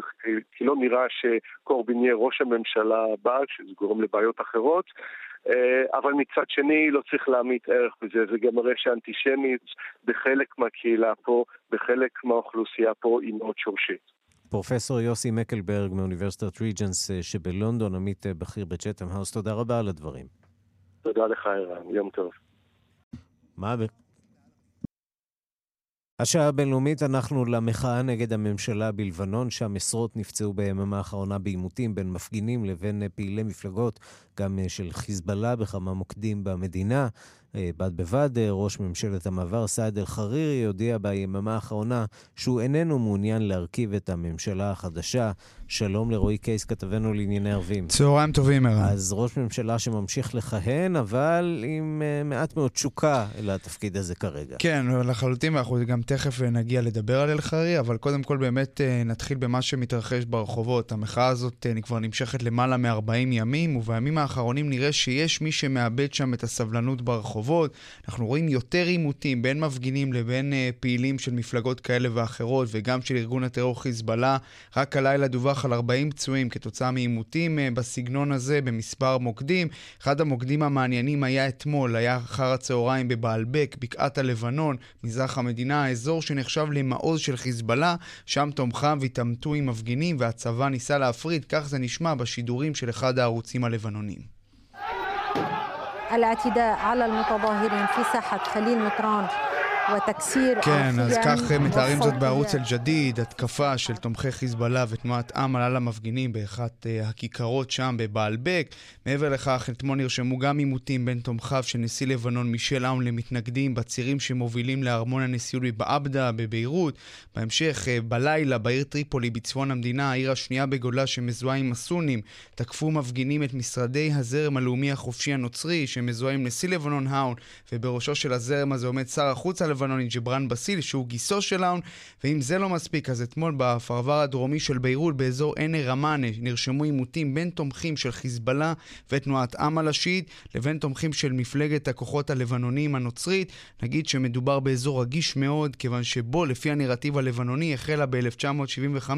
כי לא נראה שקורבין יהיה ראש הממשלה הבא, שזה גורם לבעיות אחרות. אה, אבל מצד שני לא צריך להעמיד ערך בזה, זה גם מראה שאנטישמיות בחלק מהקהילה פה, בחלק מהאוכלוסייה פה היא מאוד שורשית. פרופסור יוסי מקלברג מאוניברסיטת ריג'נס אה, שבלונדון, עמית אה, בכיר בצ'טם האוס, תודה רבה על הדברים. תודה לך, ערן, יום טוב. מה, השעה הבינלאומית אנחנו למחאה נגד הממשלה בלבנון, שם עשרות נפצעו ביממה האחרונה בעימותים בין מפגינים לבין פעילי מפלגות, גם של חיזבאללה בכמה מוקדים במדינה. אה, בד בבד, אה, ראש ממשלת המעבר סעד אל-חרירי הודיע ביממה האחרונה שהוא איננו מעוניין להרכיב את הממשלה החדשה. שלום לרועי קייס, כתבנו לענייני ערבים. צהריים טובים, ערן. אז ראש ממשלה שממשיך לכהן, אבל עם uh, מעט מאוד תשוקה לתפקיד הזה כרגע. כן, לחלוטין, ואנחנו גם תכף נגיע לדבר על אל-חרירי, אבל קודם כל באמת uh, נתחיל במה שמתרחש ברחובות. המחאה הזאת uh, כבר נמשכת למעלה מ-40 ימים, ובימים האחרונים נראה שיש מי שמאבד שם את הסבלנות ברחובות. ברחובות. אנחנו רואים יותר עימותים בין מפגינים לבין uh, פעילים של מפלגות כאלה ואחרות, וגם של ארגון הטרור חיזבאללה. רק הלילה דווח על 40 פצועים כתוצאה מעימותים uh, בסגנון הזה במספר מוקדים. אחד המוקדים המעניינים היה אתמול, היה אחר הצהריים בבעלבק, בקעת הלבנון, מזרח המדינה, האזור שנחשב למעוז של חיזבאללה. שם תומכיו התעמתו עם מפגינים והצבא ניסה להפריד, כך זה נשמע בשידורים של אחד הערוצים הלבנונים. الاعتداء على المتظاهرين في ساحة خليل مطران. כן, אז כך מתארים זאת בערוץ אל-ג'דיד, התקפה של תומכי חיזבאללה ותנועת אמל על המפגינים באחת uh, הכיכרות שם בבעלבק. מעבר לכך, אתמול נרשמו גם עימותים בין תומכיו של נשיא לבנון מישל אאון למתנגדים בצירים שמובילים לארמון הנשיאות בבעבדה בביירות. בהמשך, uh, בלילה, בעיר טריפולי בצפון המדינה, העיר השנייה בגודלה שמזוהה עם הסונים, תקפו מפגינים את משרדי הזרם הלאומי החופשי הנוצרי, שמזוהה עם נשיא לבנון האון, ובראשו של הזרם הזה עומד שר החוץ הלבנוני ג'יבראן בסיל, שהוא גיסו של האון, ואם זה לא מספיק, אז אתמול בפרבר הדרומי של ביירות, באזור עין רמאנה, נרשמו עימותים בין תומכים של חיזבאללה ותנועת אמל השיעית, לבין תומכים של מפלגת הכוחות הלבנוניים הנוצרית. נגיד שמדובר באזור רגיש מאוד, כיוון שבו, לפי הנרטיב הלבנוני, החלה ב-1975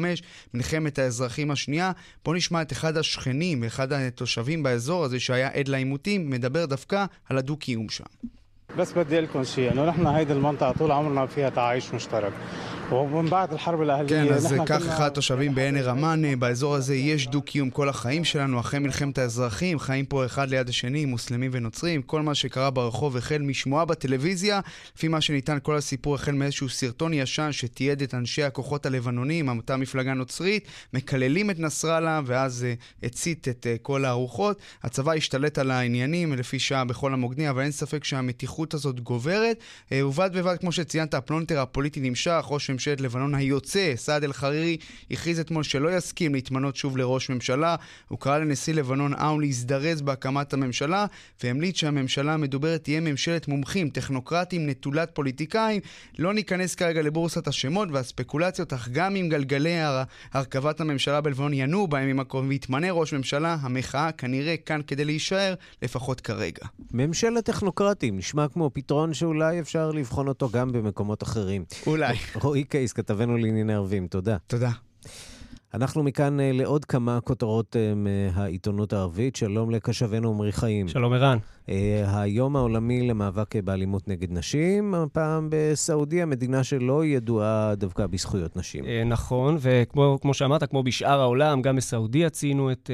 מלחמת האזרחים השנייה. בואו נשמע את אחד השכנים, אחד התושבים באזור הזה שהיה עד לעימותים, מדבר דווקא על הדו-קיום שם. بس بدي لكم شيء انه نحن هيدي المنطقه طول عمرنا فيها تعايش مشترك כן, אז כך אחד התושבים בעין רמן, באזור הזה יש דו-קיום כל החיים שלנו, אחרי מלחמת האזרחים, חיים פה אחד ליד השני, מוסלמים ונוצרים, כל מה שקרה ברחוב החל משמועה בטלוויזיה, לפי מה שניתן כל הסיפור החל מאיזשהו סרטון ישן שתיעד את אנשי הכוחות הלבנונים, אותה מפלגה נוצרית, מקללים את נסראללה ואז uh, הצית את uh, כל הארוחות. הצבא השתלט על העניינים לפי שעה בכל המוקדים, אבל אין ספק שהמתיחות הזאת גוברת. אה, ובד בבד, כמו שציינת, הפלונטר הפוליטי נמשך, ראש ממשלת לבנון היוצא, סעד אל-חרירי, הכריז אתמול שלא יסכים להתמנות שוב לראש ממשלה. הוא קרא לנשיא לבנון אאון להזדרז בהקמת הממשלה, והמליץ שהממשלה המדוברת תהיה ממשלת מומחים, טכנוקרטים, נטולת פוליטיקאים. לא ניכנס כרגע לבורסת השמות והספקולציות, אך גם אם גלגלי הר... הרכבת הממשלה בלבנון ינועו בימים הקרובים ויתמנה ראש ממשלה, המחאה כנראה כאן כדי להישאר, לפחות כרגע. ממשלת טכנוקרטים, נשמע כמו פתרון שאולי אפשר לבחון אותו גם במקומות אחרים. אולי. רועי קייס, כתבנו לענייני ערבים, תודה. תודה. אנחנו מכאן uh, לעוד כמה כותרות uh, מהעיתונות הערבית. שלום לקשבנו עמרי חיים. שלום ערן. Uh, היום העולמי למאבק באלימות נגד נשים, הפעם בסעודיה, מדינה שלא ידועה דווקא בזכויות נשים. Uh, נכון, וכמו שאמרת, כמו בשאר העולם, גם בסעודיה ציינו את,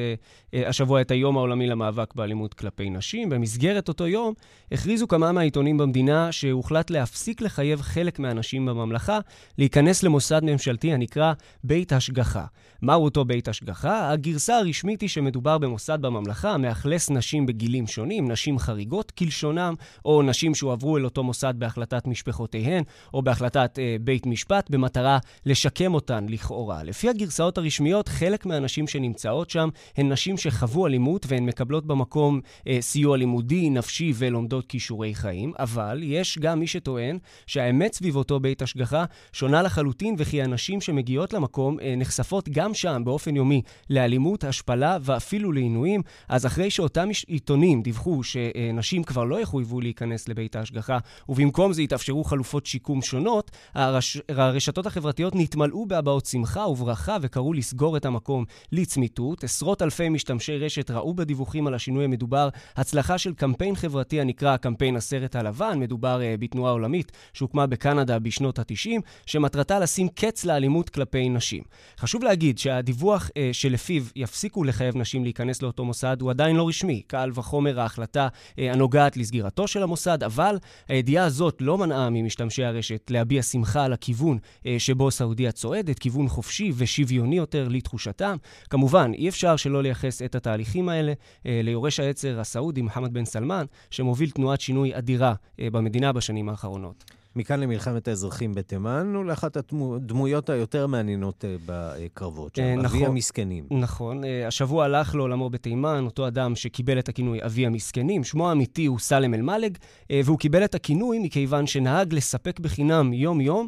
uh, השבוע את היום העולמי למאבק באלימות כלפי נשים. במסגרת אותו יום הכריזו כמה מהעיתונים במדינה שהוחלט להפסיק לחייב חלק מהנשים בממלכה להיכנס למוסד ממשלתי הנקרא בית השגחה. מהו אותו בית השגחה? הגרסה הרשמית היא שמדובר במוסד בממלכה המאכלס נשים בגילים שונים, נשים חריגות כלשונם, או נשים שהועברו אל אותו מוסד בהחלטת משפחותיהן, או בהחלטת אה, בית משפט, במטרה לשקם אותן לכאורה. לפי הגרסאות הרשמיות, חלק מהנשים שנמצאות שם הן נשים שחוו אלימות והן מקבלות במקום אה, סיוע לימודי, נפשי ולומדות כישורי חיים, אבל יש גם מי שטוען שהאמת סביב אותו בית השגחה שונה לחלוטין, וכי הנשים שמגיעות למקום אה, נחשפות גם שם באופן יומי לאלימות, השפלה ואפילו לעינויים. אז אחרי שאותם עיתונים דיווחו שנשים כבר לא יחויבו להיכנס לבית ההשגחה, ובמקום זה יתאפשרו חלופות שיקום שונות, הרש... הרשתות החברתיות נתמלאו בהבעות שמחה וברכה וקראו לסגור את המקום לצמיתות. עשרות אלפי משתמשי רשת ראו בדיווחים על השינוי המדובר הצלחה של קמפיין חברתי הנקרא קמפיין הסרט הלבן. מדובר uh, בתנועה עולמית שהוקמה בקנדה בשנות ה-90, שמטרתה לשים קץ לאלימות כלפי נשים. חשוב להגיד שהדיווח uh, שלפיו יפסיקו לחייב נשים להיכנס לאותו מוסד הוא עדיין לא רשמי. קל וחומר ההחלטה הנוגעת לסגירתו של המוסד, אבל הידיעה הזאת לא מנעה ממשתמשי הרשת להביע שמחה על הכיוון uh, שבו סעודיה צועדת, כיוון חופשי ושוויוני יותר לתחושתם. כמובן, אי אפשר שלא לייחס את התהליכים האלה uh, ליורש העצר הסעודי, מוחמד בן סלמן, שמוביל תנועת שינוי אדירה במדינה בשנים האחרונות. מכאן למלחמת האזרחים בתימן, ולאחת הדמויות היותר מעניינות אה, בקרבות, שם, נכון, אבי המסכנים. נכון. אה, השבוע הלך לעולמו בתימן אותו אדם שקיבל את הכינוי אבי המסכנים. שמו האמיתי הוא סלם אל-מלג, אה, והוא קיבל את הכינוי מכיוון שנהג לספק בחינם יום-יום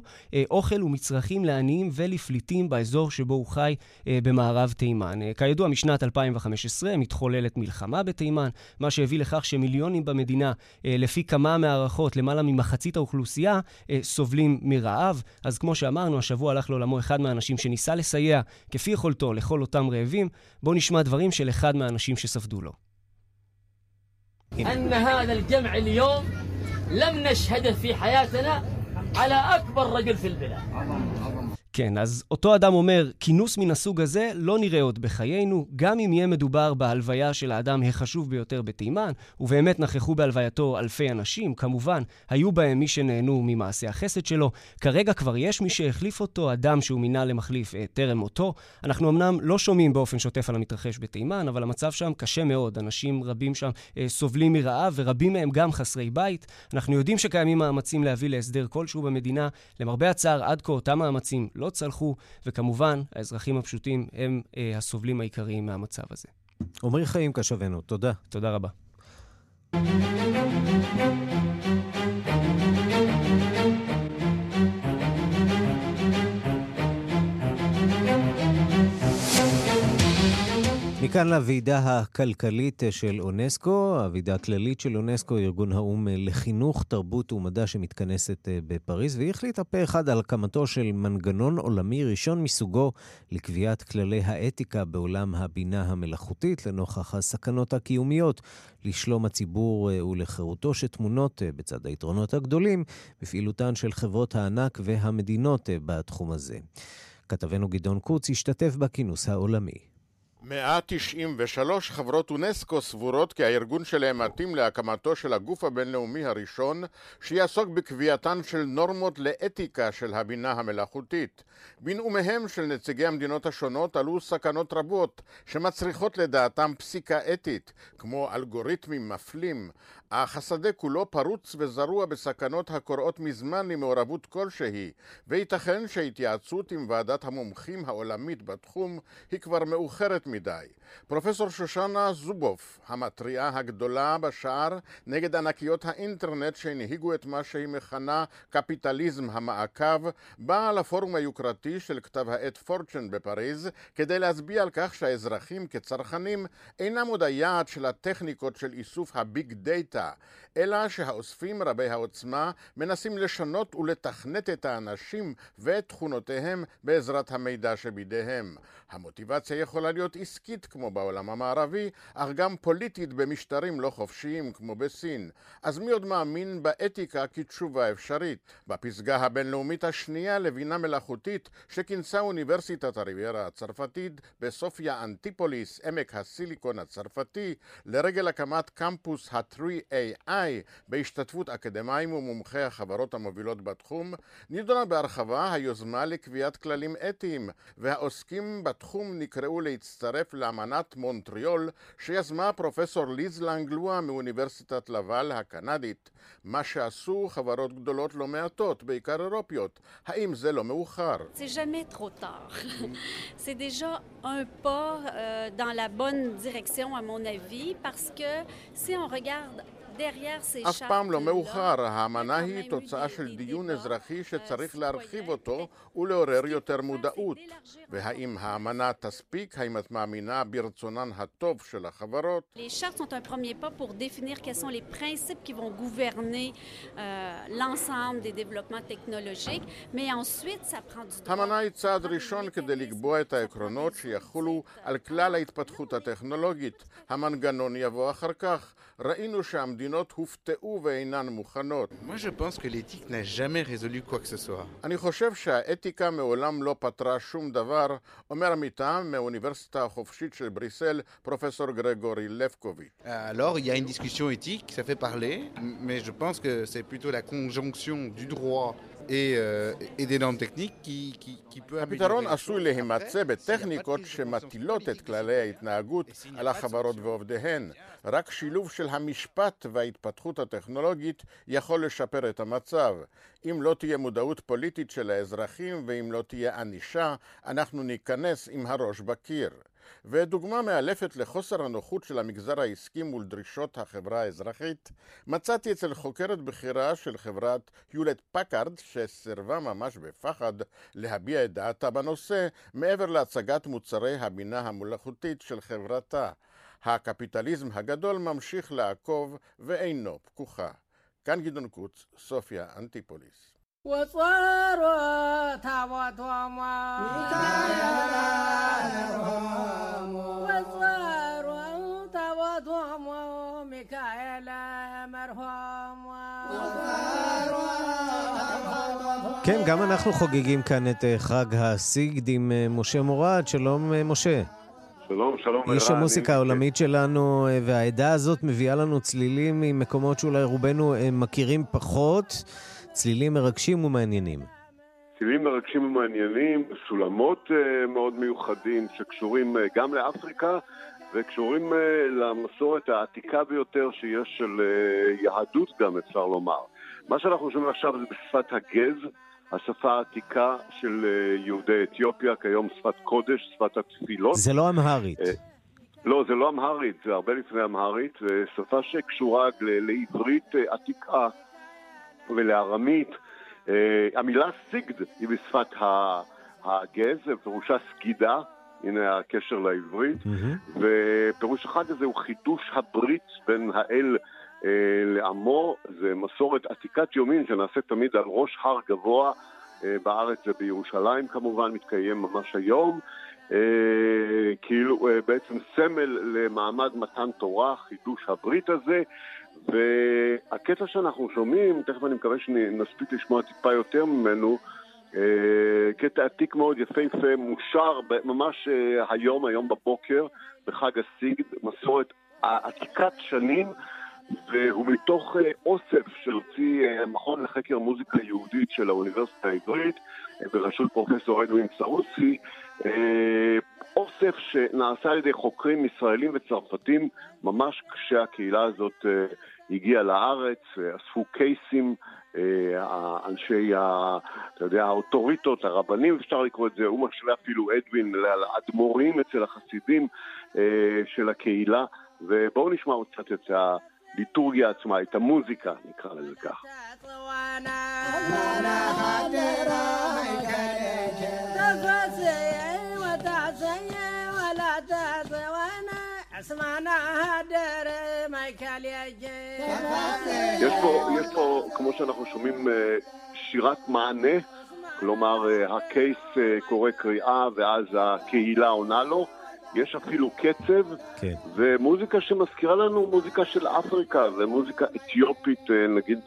אוכל ומצרכים לעניים ולפליטים באזור שבו הוא חי במערב תימן. כידוע, משנת 2015 מתחוללת מלחמה בתימן, מה שהביא לכך שמיליונים במדינה, לפי כמה מהערכות, למעלה ממחצית האוכלוסייה, האוכלוסייה אה, סובלים מרעב. אז כמו שאמרנו, השבוע הלך לעולמו אחד מהאנשים שניסה לסייע כפי יכולתו לכל אותם רעבים. בואו נשמע דברים של אחד מהאנשים שספדו לו. أن هذا الجمع اليوم لم نشهده في حياتنا على أكبر رجل في البلاد כן, אז אותו אדם אומר, כינוס מן הסוג הזה לא נראה עוד בחיינו, גם אם יהיה מדובר בהלוויה של האדם החשוב ביותר בתימן, ובאמת נכחו בהלווייתו אלפי אנשים, כמובן, היו בהם מי שנהנו ממעשה החסד שלו. כרגע כבר יש מי שהחליף אותו, אדם שהוא מינה למחליף אה, טרם מותו. אנחנו אמנם לא שומעים באופן שוטף על המתרחש בתימן, אבל המצב שם קשה מאוד. אנשים רבים שם אה, סובלים מרעב, ורבים מהם גם חסרי בית. אנחנו יודעים שקיימים מאמצים להביא להסדר כלשהו במדינה. למרבה הצער, עד כה אותם מאמצים לא צלחו, וכמובן, האזרחים הפשוטים הם אה, הסובלים העיקריים מהמצב הזה. עמרי חיים קשבנו, תודה. תודה רבה. מכאן לוועידה הכלכלית של אונסקו, הוועידה הכללית של אונסקו, ארגון האו"ם לחינוך, תרבות ומדע שמתכנסת אה, בפריז, והיא החליטה פה אחד על הקמתו של מנגנון עולמי ראשון מסוגו לקביעת כללי האתיקה בעולם הבינה המלאכותית, לנוכח הסכנות הקיומיות לשלום הציבור אה, ולחירותו, שטמונות אה, בצד היתרונות הגדולים בפעילותן של חברות הענק והמדינות בתחום הזה. כתבנו גדעון קוץ השתתף בכינוס העולמי. 193 חברות אונסקו סבורות כי הארגון שלהם מתאים להקמתו של הגוף הבינלאומי הראשון שיעסוק בקביעתן של נורמות לאתיקה של הבינה המלאכותית. בנאומיהם של נציגי המדינות השונות עלו סכנות רבות שמצריכות לדעתם פסיקה אתית, כמו אלגוריתמים מפלים, אך השדה כולו פרוץ וזרוע בסכנות הקוראות מזמן למעורבות כלשהי, וייתכן שהתייעצות עם ועדת המומחים העולמית בתחום היא כבר מאוחרת מדי. פרופסור שושנה זובוף, המתריעה הגדולה בשער נגד ענקיות האינטרנט שהנהיגו את מה שהיא מכנה קפיטליזם המעקב, באה לפורום היוקרתי של כתב העת פורצ'ן בפריז כדי להצביע על כך שהאזרחים כצרכנים אינם עוד היעד של הטכניקות של איסוף הביג דאטה, אלא שהאוספים רבי העוצמה מנסים לשנות ולתכנת את האנשים ואת תכונותיהם בעזרת המידע שבידיהם. המוטיבציה יכולה להיות עסקית כמו בעולם המערבי, אך גם פוליטית במשטרים לא חופשיים כמו בסין. אז מי עוד מאמין באתיקה כתשובה אפשרית? בפסגה הבינלאומית השנייה לבינה מלאכותית שכינסה אוניברסיטת הריביירה הצרפתית בסופיה אנטיפוליס, עמק הסיליקון הצרפתי, לרגל הקמת קמפוס ה-3AI בהשתתפות אקדמאים ומומחי החברות המובילות בתחום, נידונה בהרחבה היוזמה לקביעת כללים אתיים, והעוסקים בתחום נקראו להצטרף לאמנת מונטריאול שיזמה פרופסור ליז לנגלואה מאוניברסיטת לאבל הקנדית, מה שעשו חברות גדולות לא מעטות, בעיקר אירופיות. האם זה לא מאוחר? C'est jamais trop tard. C'est déjà un pas euh, dans la bonne direction à mon avis parce que si on regarde אף פעם לא מאוחר, האמנה היא תוצאה של דיון אזרחי שצריך להרחיב אותו ולעורר יותר מודעות. והאם האמנה תספיק? האם את מאמינה ברצונן הטוב של החברות? האמנה היא צעד ראשון כדי לקבוע את העקרונות שיחולו על כלל ההתפתחות הטכנולוגית. המנגנון יבוא אחר כך. Moi, je pense que l'éthique n'a jamais résolu quoi que ce soit. Alors, il y a une discussion éthique, ça fait parler, mais je pense que c'est plutôt la conjonction du droit הפתרון עשוי להימצא בטכניקות שמטילות את כללי ההתנהגות על החברות ועובדיהן. רק שילוב של המשפט וההתפתחות הטכנולוגית יכול לשפר את המצב. אם לא תהיה מודעות פוליטית של האזרחים ואם לא תהיה ענישה, אנחנו ניכנס עם הראש בקיר. ודוגמה מאלפת לחוסר הנוחות של המגזר העסקי מול דרישות החברה האזרחית, מצאתי אצל חוקרת בכירה של חברת יולט פקארד, שסירבה ממש בפחד להביע את דעתה בנושא, מעבר להצגת מוצרי הבינה המלאכותית של חברתה. הקפיטליזם הגדול ממשיך לעקוב ואינו פקוחה. כאן גדעון קוץ, סופיה אנטיפוליס. כן, גם אנחנו חוגגים כאן את אה, חג הסיגד עם אה, משה מורד. שלום, אה, משה. שלום, שלום. איש המוסיקה העולמית שלנו, והעדה הזאת מביאה לנו צלילים ממקומות שאולי רובנו מכירים פחות, צלילים מרגשים ומעניינים. צלילים מרגשים ומעניינים, סולמות מאוד מיוחדים שקשורים גם לאפריקה וקשורים למסורת העתיקה ביותר שיש של יהדות גם, אפשר לומר. מה שאנחנו שומעים עכשיו זה בשפת הגז, השפה העתיקה של אה, יהודי אתיופיה, כיום שפת קודש, שפת התפילות. זה לא אמהרית. אה, לא, זה לא אמהרית, זה הרבה לפני אמהרית, שפה שקשורה לעברית אה, עתיקה ולארמית. המילה סיגד היא בשפת הגז, פירושה סגידה, הנה הקשר לעברית. Mm-hmm. ופירוש אחד הזה הוא חידוש הברית בין האל אה, לעמו. זה מסורת עתיקת יומין שנעשית תמיד על ראש הר גבוה אה, בארץ ובירושלים כמובן, מתקיים ממש היום. אה, כאילו אה, בעצם סמל למעמד מתן תורה, חידוש הברית הזה. והקטע שאנחנו שומעים, תכף אני מקווה שנספיק לשמוע טיפה יותר ממנו, אה, קטע עתיק מאוד יפהפה, מושר ממש אה, היום, היום בבוקר, בחג הסיגד, מסורת עתיקת שנים, והוא מתוך אה, אוסף שהוציא המכון לחקר מוזיקה יהודית של האוניברסיטה העברית, בראשות פרופסור אדווין סרוסי, אוסף שנעשה על ידי חוקרים ישראלים וצרפתים ממש כשהקהילה הזאת הגיעה לארץ, אספו קייסים אה, אנשי, אתה יודע, האוטוריטות, הרבנים, אפשר לקרוא את זה, הוא משווה אפילו אדווין לאדמו"רים אצל החסידים אה, של הקהילה, ובואו נשמע עוד קצת את הליטורגיה עצמה, את המוזיקה, נקרא לזה כך. יש פה, יש פה, כמו שאנחנו שומעים, אה, שירת מענה, כלומר אה, הקייס אה, קורא קריאה ואז הקהילה עונה לו. יש אפילו קצב, כן. ומוזיקה שמזכירה לנו מוזיקה של אפריקה, ומוזיקה אתיופית, נגיד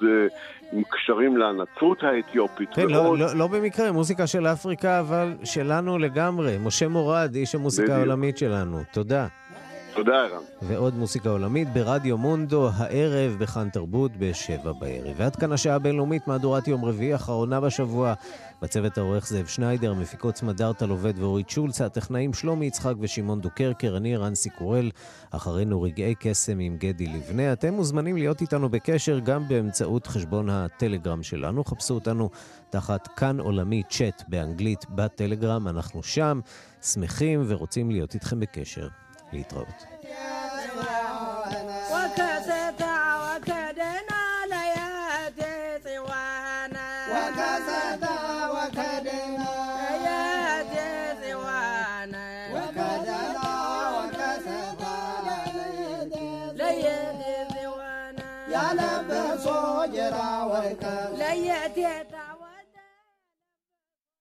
עם קשרים לנצרות האתיופית. כן, לא, לא, לא במקרה, מוזיקה של אפריקה, אבל שלנו לגמרי. משה מורד, איש המוזיקה העולמית שלנו. תודה. תודה, ערן. ועוד מוסיקה עולמית ברדיו מונדו, הערב בכאן תרבות בשבע בערב. ועד כאן השעה הבינלאומית, מהדורת יום רביעי, אחרונה בשבוע. בצוות העורך זאב שניידר, מפיקות סמדארטה לובד ואורית שולץ, הטכנאים שלומי יצחק ושמעון דוקרקר, אני רנסי קורל, אחרינו רגעי קסם עם גדי לבנה. אתם מוזמנים להיות איתנו בקשר גם באמצעות חשבון הטלגרם שלנו. חפשו אותנו תחת כאן עולמי צ'אט באנגלית בטלגרם, אנחנו שם, שמחים ורוצים להיות איתכם בקשר. להתראות.